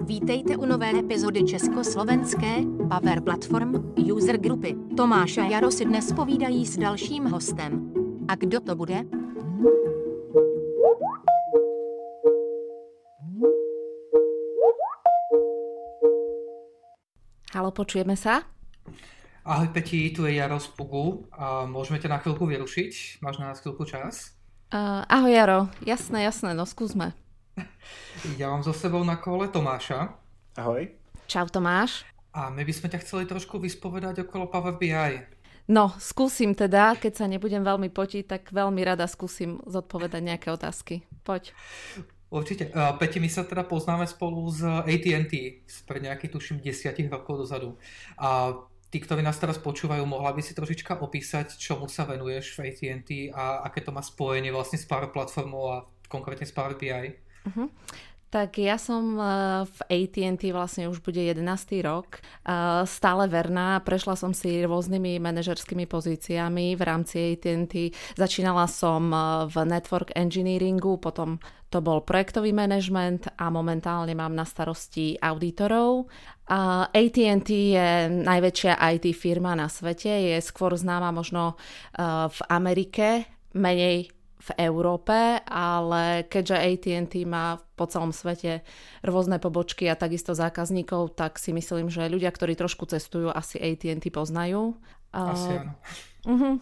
Vítejte u nové epizody československé Power Platform User Grupy. Tomáš a Jaro si dnes povídají s dalším hostem. A kdo to bude? Halo, počujeme sa? Ahoj Peti, tu je Jaro z Pugu. A môžeme ťa na chvíľku vyrušiť? Máš na nás chvíľku čas? Uh, ahoj Jaro, jasné, jasné, no skúsme. Ja mám so sebou na kole Tomáša. Ahoj. Čau Tomáš. A my by sme ťa chceli trošku vyspovedať okolo Power BI. No, skúsim teda, keď sa nebudem veľmi potiť, tak veľmi rada skúsim zodpovedať nejaké otázky. Poď. Určite. Uh, Peti, my sa teda poznáme spolu z AT&T pred nejakých, tuším, desiatich rokov dozadu. A tí, ktorí nás teraz počúvajú, mohla by si trošička opísať, čomu sa venuješ v AT&T a aké to má spojenie vlastne s Power Platformou a konkrétne s Power BI? Uh-huh. Tak ja som eh, v AT&T vlastne už bude 11. rok. Eh, stále verná, prešla som si rôznymi manažerskými pozíciami v rámci AT&T. Začínala som eh, v network engineeringu, potom to bol projektový manažment a momentálne mám na starosti auditorov. AT&T je najväčšia IT firma na svete, je skôr známa možno v Amerike, menej v Európe, ale keďže AT&T má po celom svete rôzne pobočky a takisto zákazníkov, tak si myslím, že ľudia, ktorí trošku cestujú, asi AT&T poznajú. Asi áno. Uh-huh.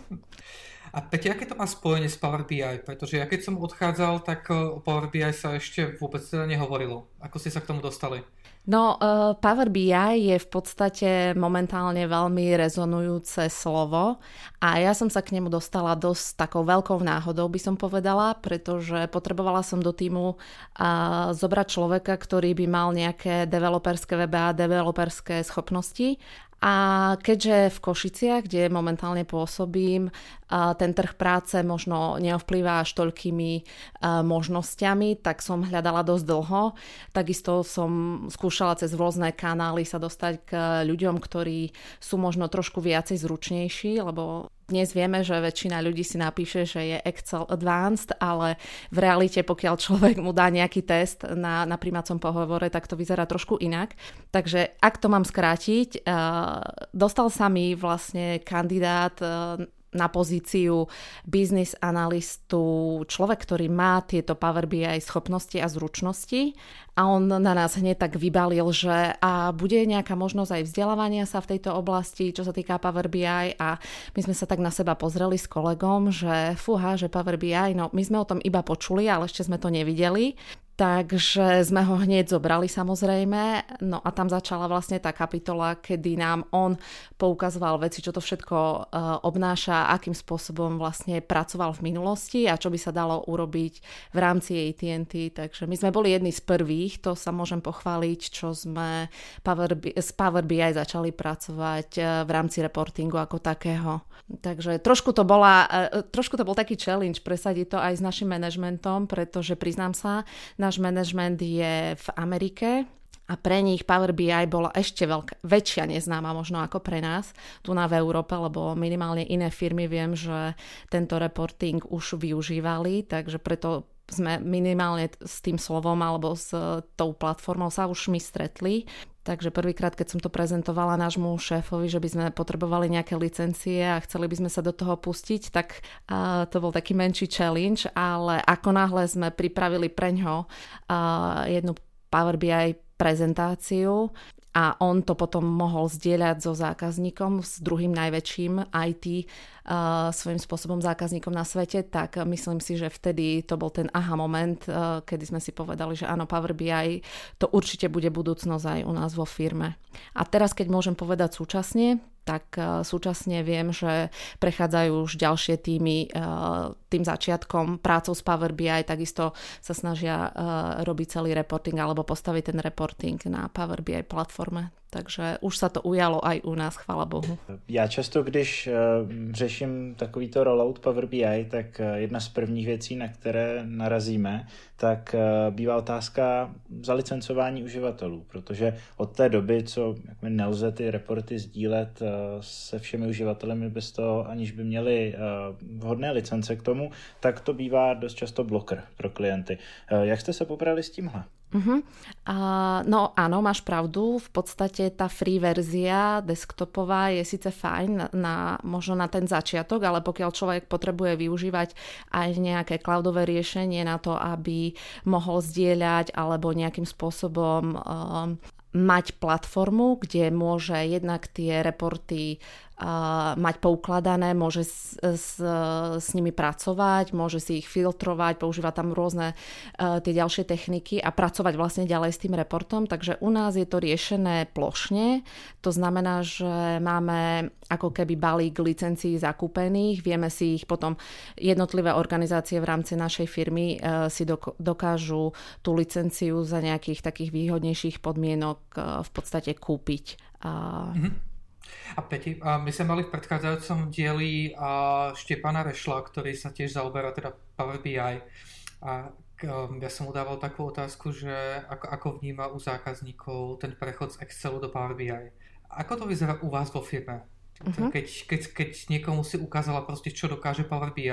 A Peti, aké to má spojenie s Power BI? Pretože ja keď som odchádzal, tak o Power BI sa ešte vôbec teda nehovorilo. Ako ste sa k tomu dostali? No, uh, Power BI je v podstate momentálne veľmi rezonujúce slovo a ja som sa k nemu dostala dosť takou veľkou náhodou, by som povedala, pretože potrebovala som do týmu uh, zobrať človeka, ktorý by mal nejaké developerské a developerské schopnosti a keďže v Košiciach, kde momentálne pôsobím, ten trh práce možno neovplyvá až toľkými možnosťami, tak som hľadala dosť dlho. Takisto som skúšala cez rôzne kanály sa dostať k ľuďom, ktorí sú možno trošku viacej zručnejší, lebo dnes vieme, že väčšina ľudí si napíše, že je Excel Advanced, ale v realite, pokiaľ človek mu dá nejaký test na, na príjmacom pohovore, tak to vyzerá trošku inak. Takže ak to mám skrátiť, uh, dostal sa mi vlastne kandidát uh, na pozíciu business analistu človek, ktorý má tieto Power BI schopnosti a zručnosti a on na nás hneď tak vybalil, že a bude nejaká možnosť aj vzdelávania sa v tejto oblasti, čo sa týka Power BI a my sme sa tak na seba pozreli s kolegom, že fúha, že Power BI, no my sme o tom iba počuli, ale ešte sme to nevideli. Takže sme ho hneď zobrali samozrejme, no a tam začala vlastne tá kapitola, kedy nám on poukazoval veci, čo to všetko uh, obnáša, akým spôsobom vlastne pracoval v minulosti a čo by sa dalo urobiť v rámci AT&T. Takže my sme boli jedni z prvých, to sa môžem pochváliť, čo sme Power, z Power BI začali pracovať uh, v rámci reportingu ako takého. Takže trošku to, bola, uh, trošku to bol taký challenge presadiť to aj s našim manažmentom, pretože priznám sa, na náš management je v Amerike a pre nich Power BI bola ešte veľká, väčšia neznáma možno ako pre nás tu na v Európe, lebo minimálne iné firmy viem, že tento reporting už využívali, takže preto sme minimálne s tým slovom alebo s tou platformou sa už my stretli. Takže prvýkrát, keď som to prezentovala nášmu šéfovi, že by sme potrebovali nejaké licencie a chceli by sme sa do toho pustiť, tak uh, to bol taký menší challenge, ale ako náhle sme pripravili pre ňo uh, jednu Power BI prezentáciu, a on to potom mohol zdieľať so zákazníkom, s druhým najväčším IT svojím spôsobom zákazníkom na svete, tak myslím si, že vtedy to bol ten aha moment, kedy sme si povedali, že áno, Power BI to určite bude budúcnosť aj u nás vo firme. A teraz, keď môžem povedať súčasne, tak súčasne viem, že prechádzajú už ďalšie týmy tým začiatkom prácou s Power BI, takisto sa snažia robiť celý reporting alebo postaviť ten reporting na Power BI platforme. Takže už sa to ujalo aj u nás, chvala Bohu. Já často, když uh, řeším takovýto rollout Power BI, tak uh, jedna z prvních věcí, na které narazíme, tak uh, bývá otázka zalicencování uživatelů, protože od té doby, co nelze ty reporty sdílet uh, se všemi uživateli bez toho, aniž by měli uh, vhodné licence k tomu, tak to bývá dost často bloker pro klienty. Jak jste se poprali s tímhle? Uh-huh. Uh, no áno, máš pravdu. V podstate tá free verzia desktopová je síce fajn na, na, možno na ten začiatok, ale pokiaľ človek potrebuje využívať aj nejaké cloudové riešenie na to, aby mohol zdieľať alebo nejakým spôsobom uh, mať platformu, kde môže jednak tie reporty mať poukladané, môže s, s, s nimi pracovať, môže si ich filtrovať, používať tam rôzne uh, tie ďalšie techniky a pracovať vlastne ďalej s tým reportom. Takže u nás je to riešené plošne. To znamená, že máme ako keby balík licencií zakúpených, vieme si ich potom jednotlivé organizácie v rámci našej firmy uh, si dok- dokážu tú licenciu za nejakých takých výhodnejších podmienok uh, v podstate kúpiť. Uh, mm-hmm. A Peti, a my sme mali v predchádzajúcom dieli Štepana Rešla, ktorý sa tiež zaoberá teda Power BI. A um, ja som mu dával takú otázku, že ako, ako vníma u zákazníkov ten prechod z Excelu do Power BI. Ako to vyzerá u vás vo firme? Uh-huh. Keď, keď, keď niekomu si ukázala proste, čo dokáže Power BI,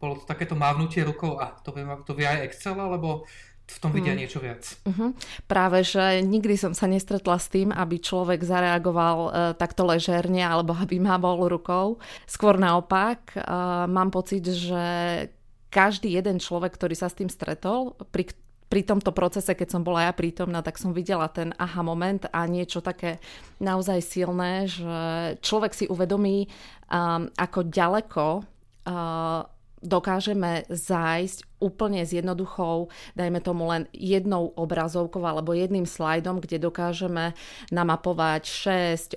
bolo to takéto mávnutie rukou a to vie, to vie aj Excel, alebo v tom vidia mm. niečo viac. Uh-huh. Práve, že nikdy som sa nestretla s tým, aby človek zareagoval uh, takto ležerne alebo aby mával rukou. Skôr naopak, uh, mám pocit, že každý jeden človek, ktorý sa s tým stretol, pri, pri tomto procese, keď som bola ja prítomná, tak som videla ten aha moment a niečo také naozaj silné, že človek si uvedomí, um, ako ďaleko uh, dokážeme zájsť úplne s jednoduchou, dajme tomu len jednou obrazovkou alebo jedným slajdom, kde dokážeme namapovať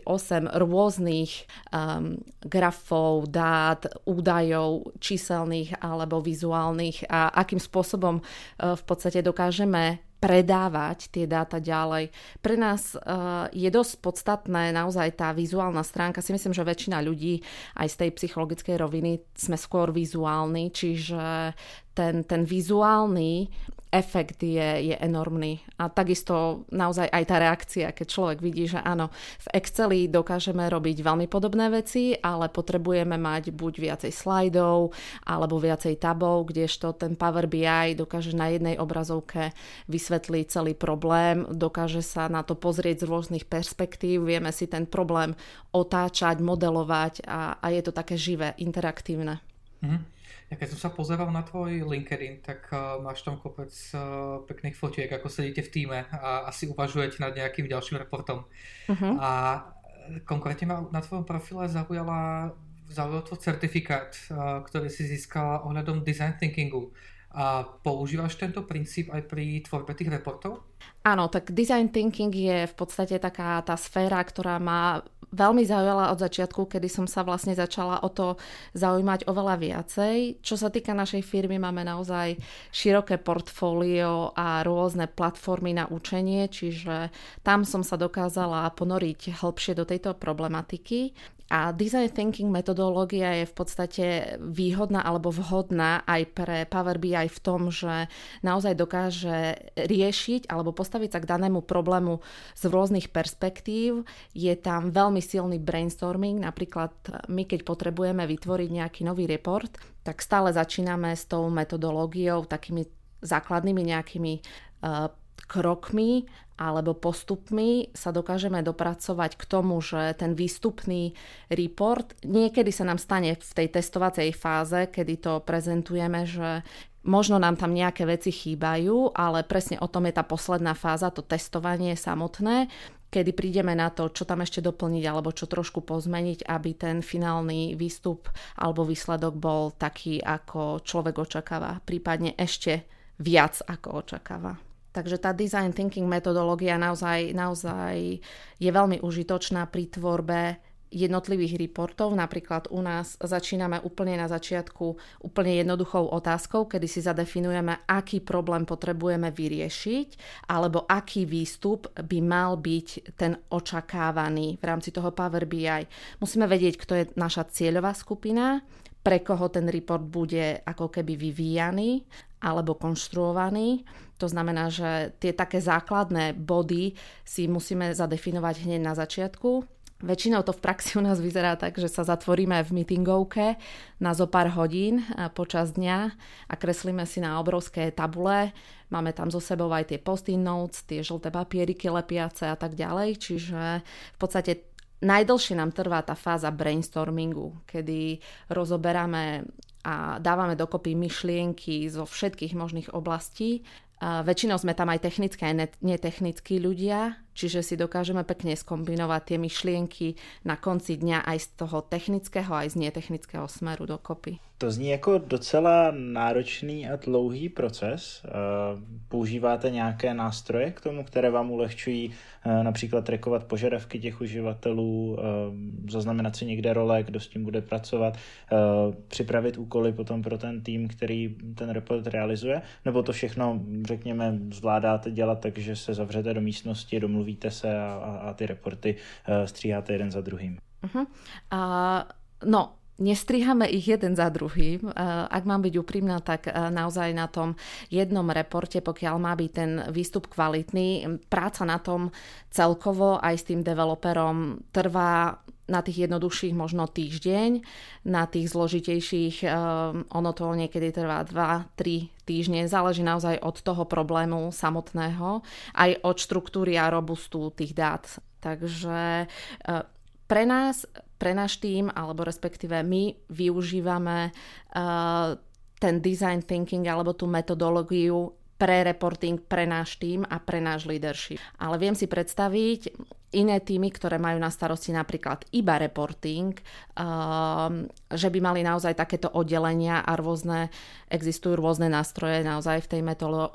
6, 8 rôznych um, grafov, dát, údajov číselných alebo vizuálnych a akým spôsobom uh, v podstate dokážeme predávať tie dáta ďalej. Pre nás uh, je dosť podstatné naozaj tá vizuálna stránka. Si myslím, že väčšina ľudí aj z tej psychologickej roviny sme skôr vizuálni, čiže ten, ten vizuálny efekt je, je enormný. A takisto naozaj aj tá reakcia, keď človek vidí, že áno, v Exceli dokážeme robiť veľmi podobné veci, ale potrebujeme mať buď viacej slajdov alebo viacej tabov, kdežto ten Power BI dokáže na jednej obrazovke vysvetliť celý problém, dokáže sa na to pozrieť z rôznych perspektív, vieme si ten problém otáčať, modelovať a, a je to také živé, interaktívne. Mm-hmm. Ja keď som sa pozeral na tvoj LinkedIn, tak uh, máš tam kopec uh, pekných fotiek, ako sedíte v týme a asi uvažujete nad nejakým ďalším reportom. Uh-huh. A konkrétne ma na tvojom profile zaujala, zaujal tvoj certifikát, uh, ktorý si získala ohľadom design thinkingu. A používaš tento princíp aj pri tvorbe tých reportov? Áno, tak design thinking je v podstate taká tá sféra, ktorá má veľmi zaujala od začiatku, kedy som sa vlastne začala o to zaujímať oveľa viacej. Čo sa týka našej firmy, máme naozaj široké portfólio a rôzne platformy na učenie, čiže tam som sa dokázala ponoriť hĺbšie do tejto problematiky. A design thinking metodológia je v podstate výhodná alebo vhodná aj pre Power BI v tom, že naozaj dokáže riešiť alebo postaviť sa k danému problému z rôznych perspektív. Je tam veľmi silný brainstorming, napríklad my keď potrebujeme vytvoriť nejaký nový report, tak stále začíname s tou metodológiou, takými základnými nejakými uh, krokmi alebo postupmi sa dokážeme dopracovať k tomu, že ten výstupný report, niekedy sa nám stane v tej testovacej fáze, kedy to prezentujeme, že možno nám tam nejaké veci chýbajú, ale presne o tom je tá posledná fáza, to testovanie samotné, kedy prídeme na to, čo tam ešte doplniť alebo čo trošku pozmeniť, aby ten finálny výstup alebo výsledok bol taký, ako človek očakáva, prípadne ešte viac ako očakáva. Takže tá design thinking metodológia naozaj, naozaj je veľmi užitočná pri tvorbe jednotlivých reportov. Napríklad u nás začíname úplne na začiatku úplne jednoduchou otázkou, kedy si zadefinujeme, aký problém potrebujeme vyriešiť, alebo aký výstup by mal byť ten očakávaný v rámci toho Power BI. Musíme vedieť, kto je naša cieľová skupina, pre koho ten report bude ako keby vyvíjaný alebo konštruovaný. To znamená, že tie také základné body si musíme zadefinovať hneď na začiatku Väčšinou to v praxi u nás vyzerá tak, že sa zatvoríme v meetingovke na zo pár hodín počas dňa a kreslíme si na obrovské tabule. Máme tam zo sebou aj tie post-in notes, tie žlté papieriky lepiace a tak ďalej. Čiže v podstate najdlšie nám trvá tá fáza brainstormingu, kedy rozoberáme a dávame dokopy myšlienky zo všetkých možných oblastí. Väčšinou sme tam aj technické aj netechnickí ľudia, čiže si dokážeme pekne skombinovať tie myšlienky na konci dňa aj z toho technického, aj z netechnického smeru dokopy. To zní jako docela náročný a dlouhý proces. Používáte nějaké nástroje k tomu, které vám ulehčují například trekovat požadavky těch uživatelů, zaznamenat si někde role, kdo s tím bude pracovat, připravit úkoly potom pro ten tým, který ten report realizuje, nebo to všechno, řekněme, zvládáte dělat tak, že se zavřete do místnosti, domluvíte se a, a ty reporty stříháte jeden za druhým. Uh-huh. Uh, no, Nestrihame ich jeden za druhým. Eh, ak mám byť úprimná, tak eh, naozaj na tom jednom reporte, pokiaľ má byť ten výstup kvalitný, práca na tom celkovo aj s tým developerom trvá na tých jednoduchších možno týždeň, na tých zložitejších eh, ono to niekedy trvá 2-3 týždne, záleží naozaj od toho problému samotného, aj od štruktúry a robustu tých dát. Takže pre nás pre náš tým, alebo respektíve my využívame uh, ten design thinking alebo tú metodológiu pre reporting pre náš tým a pre náš leadership. Ale viem si predstaviť iné týmy, ktoré majú na starosti napríklad iba reporting, um, že by mali naozaj takéto oddelenia a rôzne, existujú rôzne nástroje naozaj v tej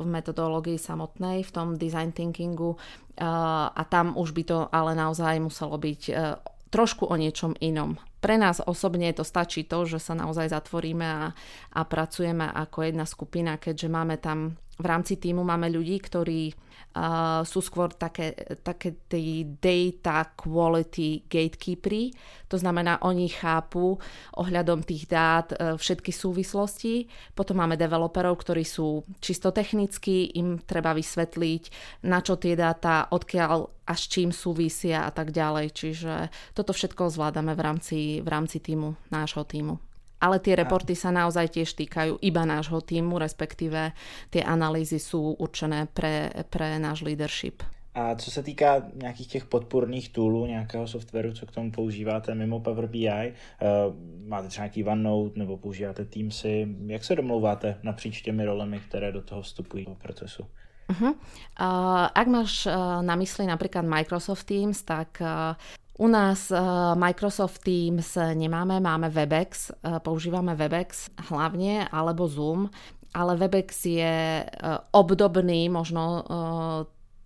metodológii samotnej, v tom design thinkingu uh, a tam už by to ale naozaj muselo byť uh, trošku o niečom inom. Pre nás osobne to stačí to, že sa naozaj zatvoríme a, a pracujeme ako jedna skupina, keďže máme tam v rámci týmu máme ľudí, ktorí uh, sú skôr také, také tí data quality gatekeepery, to znamená, oni chápu ohľadom tých dát uh, všetky súvislosti. Potom máme developerov, ktorí sú čisto technickí, im treba vysvetliť, na čo tie dáta, odkiaľ a s čím súvisia a tak ďalej. Čiže toto všetko zvládame v rámci, v rámci týmu, nášho týmu. Ale tie reporty sa naozaj tiež týkajú iba nášho týmu, respektíve tie analýzy sú určené pre, pre náš leadership. A co se týká nějakých těch podporných toolů, nějakého softwaru, co k tomu používáte mimo Power BI, uh, eh, máte třeba nějaký OneNote nebo používáte Teamsy, jak se domlouváte napříč těmi rolemi, které do toho vstupují do procesu? Uh-huh. Uh, ak máš uh, na mysli napríklad Microsoft Teams, tak uh, u nás uh, Microsoft Teams nemáme, máme Webex, uh, používame Webex hlavne, alebo Zoom, ale Webex je uh, obdobný možno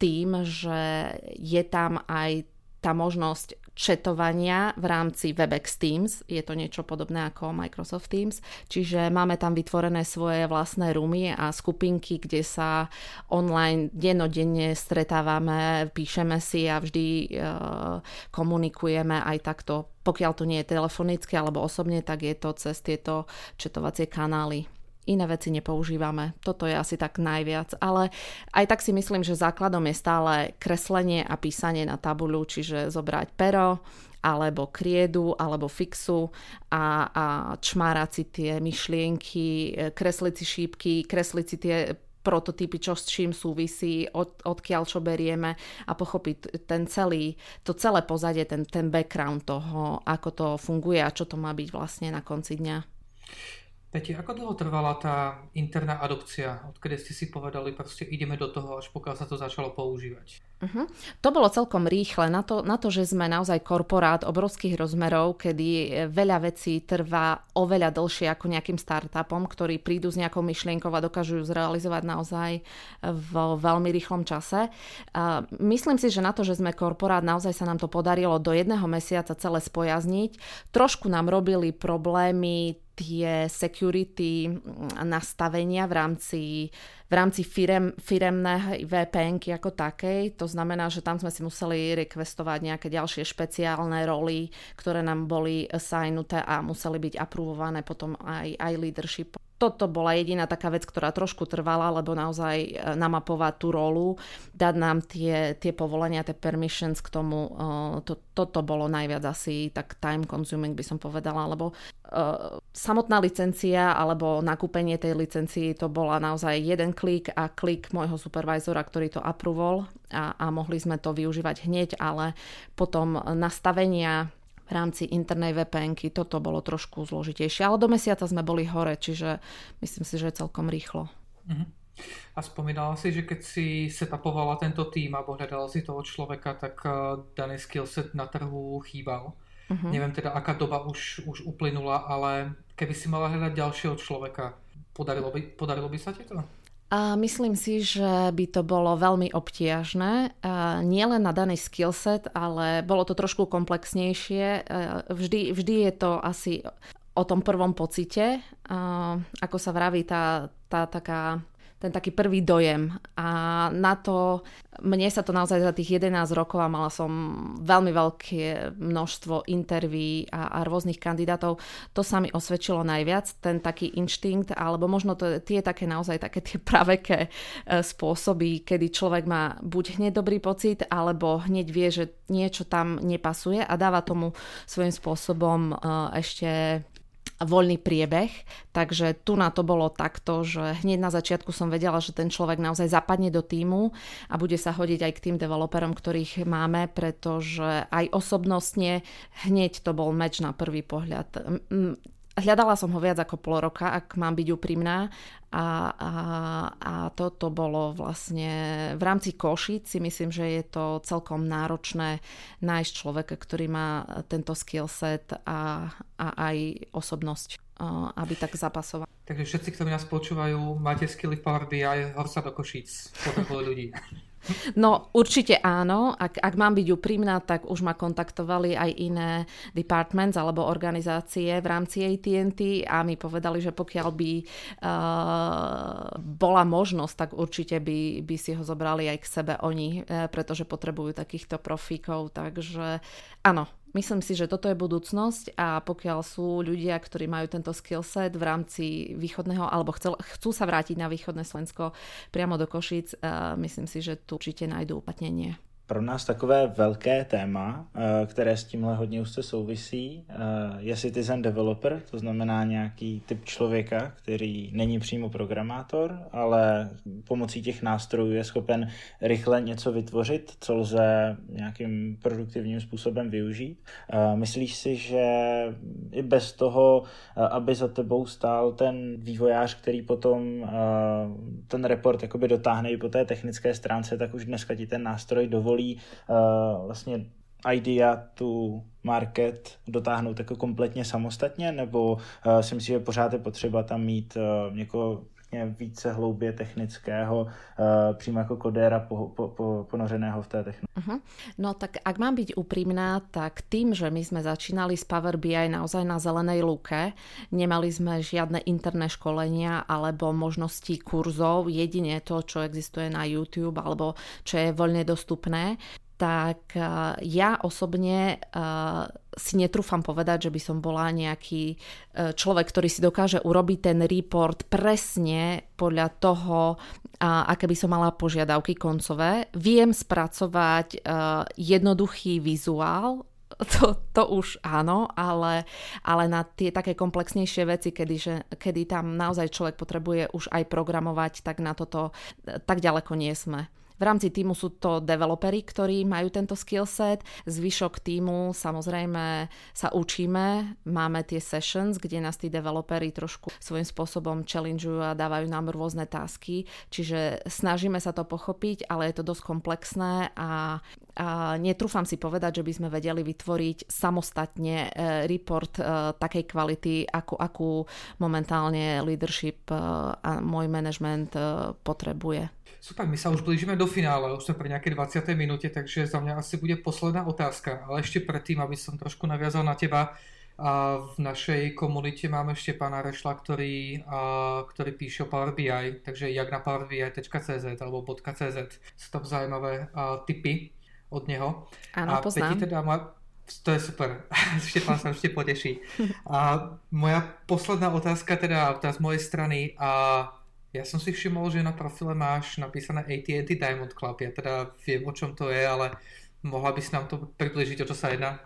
tým, že je tam aj tá možnosť četovania v rámci Webex Teams. Je to niečo podobné ako Microsoft Teams. Čiže máme tam vytvorené svoje vlastné roomy a skupinky, kde sa online dennodenne stretávame, píšeme si a vždy e, komunikujeme aj takto. Pokiaľ to nie je telefonicky alebo osobne, tak je to cez tieto četovacie kanály iné veci nepoužívame. Toto je asi tak najviac. Ale aj tak si myslím, že základom je stále kreslenie a písanie na tabuľu, čiže zobrať pero alebo kriedu, alebo fixu a, a čmárať si tie myšlienky, kresliť si šípky, kresliť si tie prototypy, čo s čím súvisí, od, odkiaľ čo berieme a pochopiť ten celý, to celé pozadie, ten, ten background toho, ako to funguje a čo to má byť vlastne na konci dňa. Peti, ako dlho trvala tá interná adopcia, odkedy ste si povedali, proste ideme do toho, až pokiaľ sa to začalo používať? Uh-huh. To bolo celkom rýchle na to, na to, že sme naozaj korporát obrovských rozmerov, kedy veľa vecí trvá oveľa dlhšie ako nejakým startupom, ktorí prídu s nejakou myšlienkou a dokážu ju zrealizovať naozaj v veľmi rýchlom čase. Uh, myslím si, že na to, že sme korporát, naozaj sa nám to podarilo do jedného mesiaca celé spojazniť. Trošku nám robili problémy tie security nastavenia v rámci, v rámci firem, firemnej vpn ako takej. To znamená, že tam sme si museli requestovať nejaké ďalšie špeciálne roly, ktoré nám boli assignuté a museli byť aprobované potom aj, aj leadership. Toto bola jediná taká vec, ktorá trošku trvala, lebo naozaj e, namapovať tú rolu, dať nám tie, tie povolenia, tie permissions k tomu, uh, to, toto bolo najviac asi tak time consuming by som povedala, lebo uh, samotná licencia alebo nakúpenie tej licencii to bola naozaj jeden klik a klik môjho supervisora, ktorý to approval a, a mohli sme to využívať hneď, ale potom nastavenia v rámci internej vpn toto bolo trošku zložitejšie. Ale do mesiaca sme boli hore, čiže myslím si, že je celkom rýchlo. Uh-huh. A spomínala si, že keď si setapovala tento tým alebo hľadala si toho človeka, tak uh, daný skillset na trhu chýbal. Uh-huh. Neviem teda, aká doba už, už uplynula, ale keby si mala hľadať ďalšieho človeka, podarilo by, podarilo by sa ti to? A myslím si, že by to bolo veľmi obtiažné. Nie len na daný skillset, ale bolo to trošku komplexnejšie. Vždy, vždy je to asi o tom prvom pocite. Ako sa vraví, tá, tá taká ten taký prvý dojem. A na to, mne sa to naozaj za tých 11 rokov a mala som veľmi veľké množstvo interví a, a rôznych kandidátov, to sa mi osvedčilo najviac, ten taký inštinkt, alebo možno to, tie také naozaj také tie praveké e, spôsoby, kedy človek má buď hneď dobrý pocit, alebo hneď vie, že niečo tam nepasuje a dáva tomu svojím spôsobom e, ešte voľný priebeh, takže tu na to bolo takto, že hneď na začiatku som vedela, že ten človek naozaj zapadne do týmu a bude sa hodiť aj k tým developerom, ktorých máme, pretože aj osobnostne hneď to bol meč na prvý pohľad. Hľadala som ho viac ako pol roka, ak mám byť úprimná. A, a, a toto bolo vlastne v rámci Košic si myslím, že je to celkom náročné nájsť človeka, ktorý má tento skillset a, a aj osobnosť, aby tak zapasoval. Takže všetci, ktorí nás počúvajú, máte skilly Power BI, hor sa do Košíc, potrebujú ľudí. No určite áno, ak, ak mám byť úprimná, tak už ma kontaktovali aj iné departments alebo organizácie v rámci AT&T a mi povedali, že pokiaľ by uh, bola možnosť, tak určite by, by si ho zobrali aj k sebe oni, uh, pretože potrebujú takýchto profíkov, takže áno, Myslím si, že toto je budúcnosť a pokiaľ sú ľudia, ktorí majú tento skillset v rámci východného, alebo chcel, chcú sa vrátiť na východné Slovensko priamo do Košic, uh, myslím si, že tu určite nájdú uplatnenie pro nás takové velké téma, eh, které s tímhle hodně úzce souvisí, eh, je citizen developer, to znamená nějaký typ člověka, který není přímo programátor, ale pomocí těch nástrojů je schopen rychle něco vytvořit, co lze nějakým produktivním způsobem využít. Eh, myslíš si, že i bez toho, aby za tebou stál ten vývojář, který potom ten report dotáhne i po té technické stránce, tak už dneska ti ten nástroj dovolí dovolí uh, vlastně idea tu market dotáhnout jako kompletně samostatně, nebo uh, si myslím, že pořád je potřeba tam mít uh, někoho vlastně více hloubě technického, uh, přímo jako kodéra po, po, po, ponořeného v té technologii. Uh-huh. No tak ak mám byť úprimná, tak tým, že my sme začínali s Power BI naozaj na zelenej lúke, nemali sme žiadne interné školenia alebo možnosti kurzov, jedine to, čo existuje na YouTube alebo čo je voľne dostupné tak eh, ja osobne eh, si netrúfam povedať, že by som bola nejaký eh, človek, ktorý si dokáže urobiť ten report presne podľa toho, aké by som mala požiadavky koncové. Viem spracovať jednoduchý vizuál, to, to už áno, ale, ale na tie také komplexnejšie veci, kedy, že, kedy tam naozaj človek potrebuje už aj programovať, tak na toto tak ďaleko nie sme. V rámci týmu sú to developeri, ktorí majú tento skillset. Zvyšok týmu samozrejme sa učíme. Máme tie sessions, kde nás tí developeri trošku svojím spôsobom challengeujú a dávajú nám rôzne tasky. Čiže snažíme sa to pochopiť, ale je to dosť komplexné a a netrúfam si povedať, že by sme vedeli vytvoriť samostatne e, report e, takej kvality, akú, akú momentálne leadership e, a môj management potrebuje. Super, my sa už blížime do finále, už sme pri nejakej 20. minúte, takže za mňa asi bude posledná otázka, ale ešte predtým, aby som trošku naviazal na teba, a v našej komunite máme ešte pána Rešla, ktorý, a, ktorý píše o Power BI, takže jak na powerbi.cz alebo .cz sú tam zaujímavé a, tipy od neho. Áno, a poznám. Peti teda, má, To je super. Štefan sa určite poteší. A moja posledná otázka teda, teda z mojej strany. A ja som si všimol, že na profile máš napísané AT&T Diamond Club. Ja teda viem, o čom to je, ale mohla by si nám to približiť, o čo sa jedná?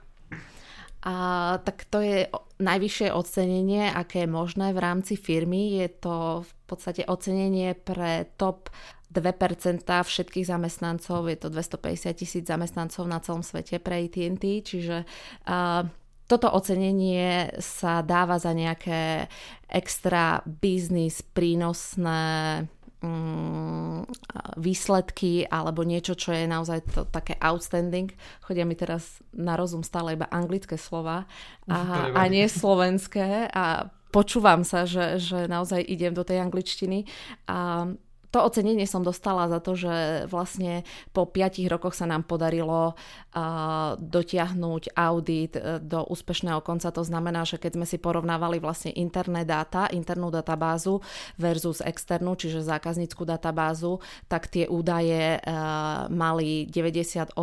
A, tak to je najvyššie ocenenie, aké je možné v rámci firmy. Je to v podstate ocenenie pre top 2% všetkých zamestnancov, je to 250 tisíc zamestnancov na celom svete pre AT&T, čiže uh, toto ocenenie sa dáva za nejaké extra biznis prínosné mm, výsledky alebo niečo, čo je naozaj to také outstanding. Chodia mi teraz na rozum stále iba anglické slova a, a nie slovenské a počúvam sa, že, že naozaj idem do tej angličtiny. A to ocenenie som dostala za to, že vlastne po 5 rokoch sa nám podarilo uh, dotiahnuť audit uh, do úspešného konca. To znamená, že keď sme si porovnávali vlastne interné dáta, internú databázu versus externú, čiže zákazníckú databázu, tak tie údaje uh, mali 98,9%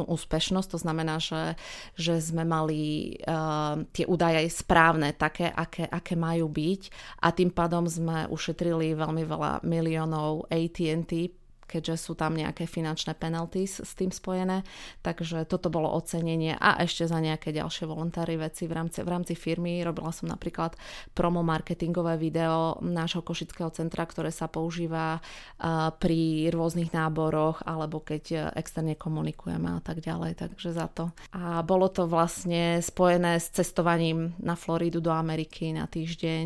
úspešnosť. To znamená, že, že sme mali uh, tie údaje správne, také, aké, aké majú byť a tým pádom sme ušetrili veľmi veľa miliónov AT&T keďže sú tam nejaké finančné penalties s tým spojené. Takže toto bolo ocenenie a ešte za nejaké ďalšie voluntári veci v rámci, v rámci firmy. Robila som napríklad promo marketingové video nášho košického centra, ktoré sa používa pri rôznych náboroch alebo keď externe komunikujeme a tak ďalej. Takže za to. A bolo to vlastne spojené s cestovaním na Floridu do Ameriky na týždeň,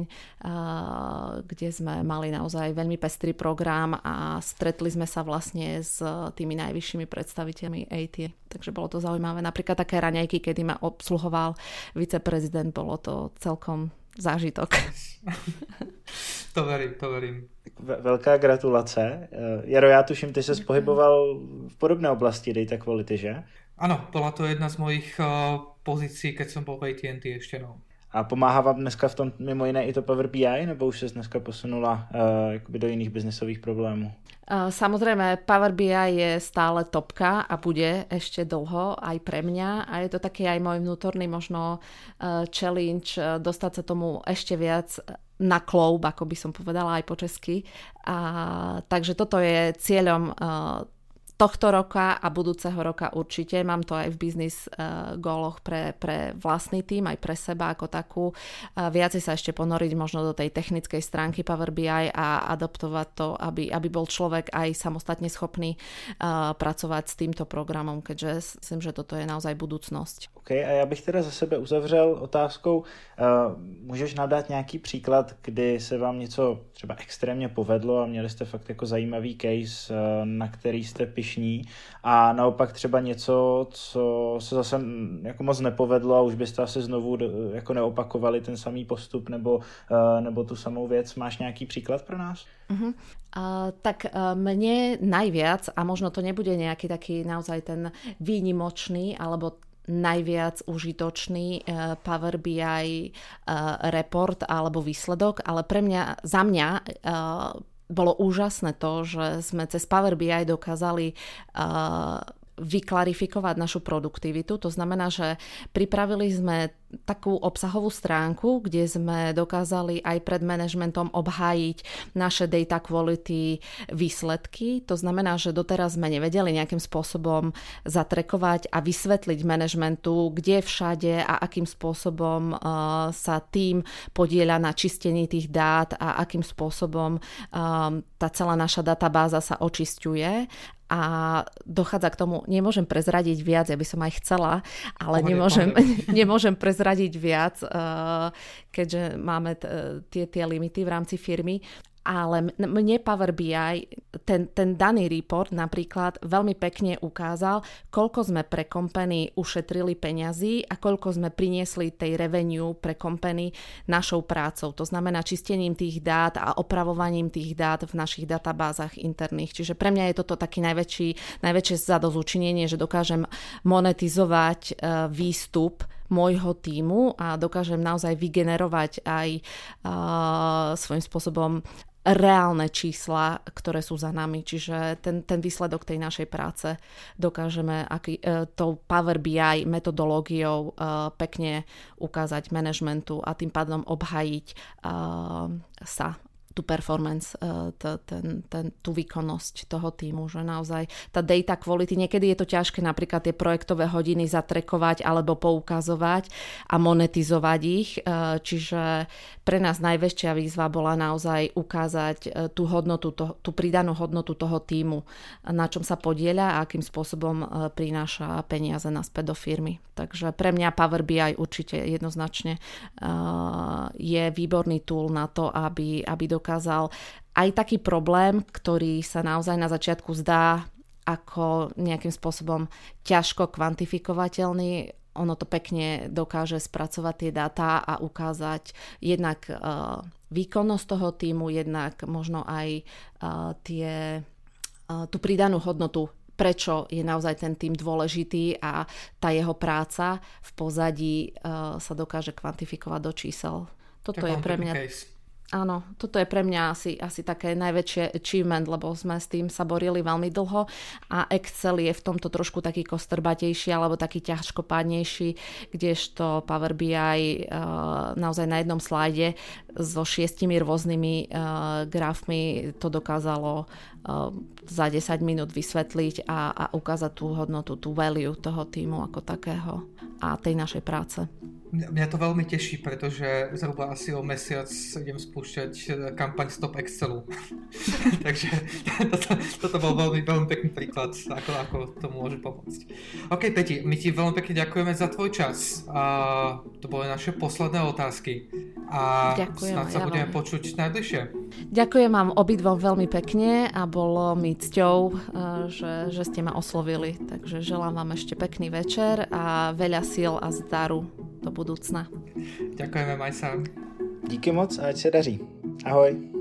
kde sme mali naozaj veľmi pestrý program a stretli sme sa vlastne s eh, tými najvyššími predstaviteľmi AT. Takže bolo to zaujímavé. Napríklad také raňajky, kedy ma obsluhoval viceprezident, bolo to celkom zážitok. To verím, to verím. Velká gratulace. Eh, Jaro, já tuším, ty se pohyboval v podobné oblasti data quality, že? Ano, byla to jedna z mojich uh, pozicí, keď som bol v AT&T ešte, no. A pomáhá vám dneska v tom mimo jiné i to Power BI, nebo už se dneska posunula uh, do jiných biznesových problémů? Samozrejme, Power BI je stále topka a bude ešte dlho aj pre mňa a je to taký aj môj vnútorný možno challenge dostať sa tomu ešte viac na kloub, ako by som povedala aj po česky. A, takže toto je cieľom tohto roka a budúceho roka určite. Mám to aj v biznis uh, góloch pre, pre vlastný tým, aj pre seba ako takú. Uh, viacej sa ešte ponoriť možno do tej technickej stránky Power BI a adoptovať to, aby, aby bol človek aj samostatne schopný uh, pracovať s týmto programom, keďže myslím, že toto je naozaj budúcnosť. A já bych teda za sebe uzavřel otázkou, uh, můžeš nadat nějaký příklad, kdy se vám něco třeba extrémně povedlo a měli jste fakt jako zajímavý case, uh, na který jste pišní a naopak třeba něco, co se zase jako moc nepovedlo a už byste asi znovu jako neopakovali ten samý postup nebo, uh, nebo tu samou věc. Máš nějaký příklad pro nás? Uh-huh. Uh, tak uh, mne najviac, a možno to nebude nejaký taký naozaj ten výnimočný alebo najviac užitočný uh, Power BI uh, report alebo výsledok, ale pre mňa, za mňa uh, bolo úžasné to, že sme cez Power BI dokázali vyklarifikovať našu produktivitu. To znamená, že pripravili sme takú obsahovú stránku, kde sme dokázali aj pred manažmentom obhájiť naše data quality výsledky. To znamená, že doteraz sme nevedeli nejakým spôsobom zatrekovať a vysvetliť manažmentu, kde všade a akým spôsobom uh, sa tým podieľa na čistení tých dát a akým spôsobom um, tá celá naša databáza sa očisťuje a dochádza k tomu, nemôžem prezradiť viac, ja by som aj chcela, ale nemôžem, nemôžem prezradiť viac, uh, keďže máme t- tie, tie limity v rámci firmy ale mne Power BI, ten, ten daný report napríklad veľmi pekne ukázal, koľko sme pre company ušetrili peňazí a koľko sme priniesli tej revenue pre company našou prácou. To znamená čistením tých dát a opravovaním tých dát v našich databázach interných. Čiže pre mňa je toto taký najväčší, najväčšie zadozučinenie, že dokážem monetizovať uh, výstup môjho týmu a dokážem naozaj vygenerovať aj uh, svojím spôsobom reálne čísla, ktoré sú za nami. Čiže ten, ten výsledok tej našej práce dokážeme aký, e, tou Power BI metodológiou e, pekne ukázať manažmentu a tým pádom obhajiť e, sa tú performance, e, ten, ten, tú výkonnosť toho týmu, že naozaj tá data quality, niekedy je to ťažké napríklad tie projektové hodiny zatrekovať alebo poukazovať a monetizovať ich, e, čiže pre nás najväčšia výzva bola naozaj ukázať e, tú hodnotu, to, tú pridanú hodnotu toho týmu, na čom sa podieľa a akým spôsobom prináša peniaze naspäť do firmy. Takže pre mňa Power BI určite jednoznačne je výborný tool na to, aby, aby do dokázal aj taký problém, ktorý sa naozaj na začiatku zdá ako nejakým spôsobom ťažko kvantifikovateľný, ono to pekne dokáže spracovať tie dáta a ukázať jednak uh, výkonnosť toho týmu, jednak možno aj uh, tie, uh, tú pridanú hodnotu prečo je naozaj ten tým dôležitý a tá jeho práca v pozadí sa dokáže kvantifikovať do čísel. Toto je pre mňa... Case. Áno, toto je pre mňa asi, asi také najväčšie achievement, lebo sme s tým sa borili veľmi dlho a Excel je v tomto trošku taký kostrbatejší alebo taký ťažkopádnejší, kdežto Power BI uh, naozaj na jednom slajde so šiestimi rôznymi uh, grafmi to dokázalo za 10 minút vysvetliť a, a ukázať tú hodnotu, tú value toho týmu ako takého a tej našej práce. Mňa to veľmi teší, pretože zhruba asi o mesiac idem spúšťať eh, kampaň Stop Excelu. Takže toto, toto bol veľmi, veľmi pekný príklad, ako, ako to môže pomôcť. OK, Peti, my ti veľmi pekne ďakujeme za tvoj čas. A to boli naše posledné otázky. A Ďakujem, snad sa ja budeme vám. počuť najbližšie. Ďakujem vám obidvom veľmi pekne a bolo mi cťou, eh, že, že ste ma oslovili. Takže želám vám ešte pekný večer a veľa síl a zdaru do budoucna. Ďakujeme, maj sa. Díky moc a ať se daří. Ahoj.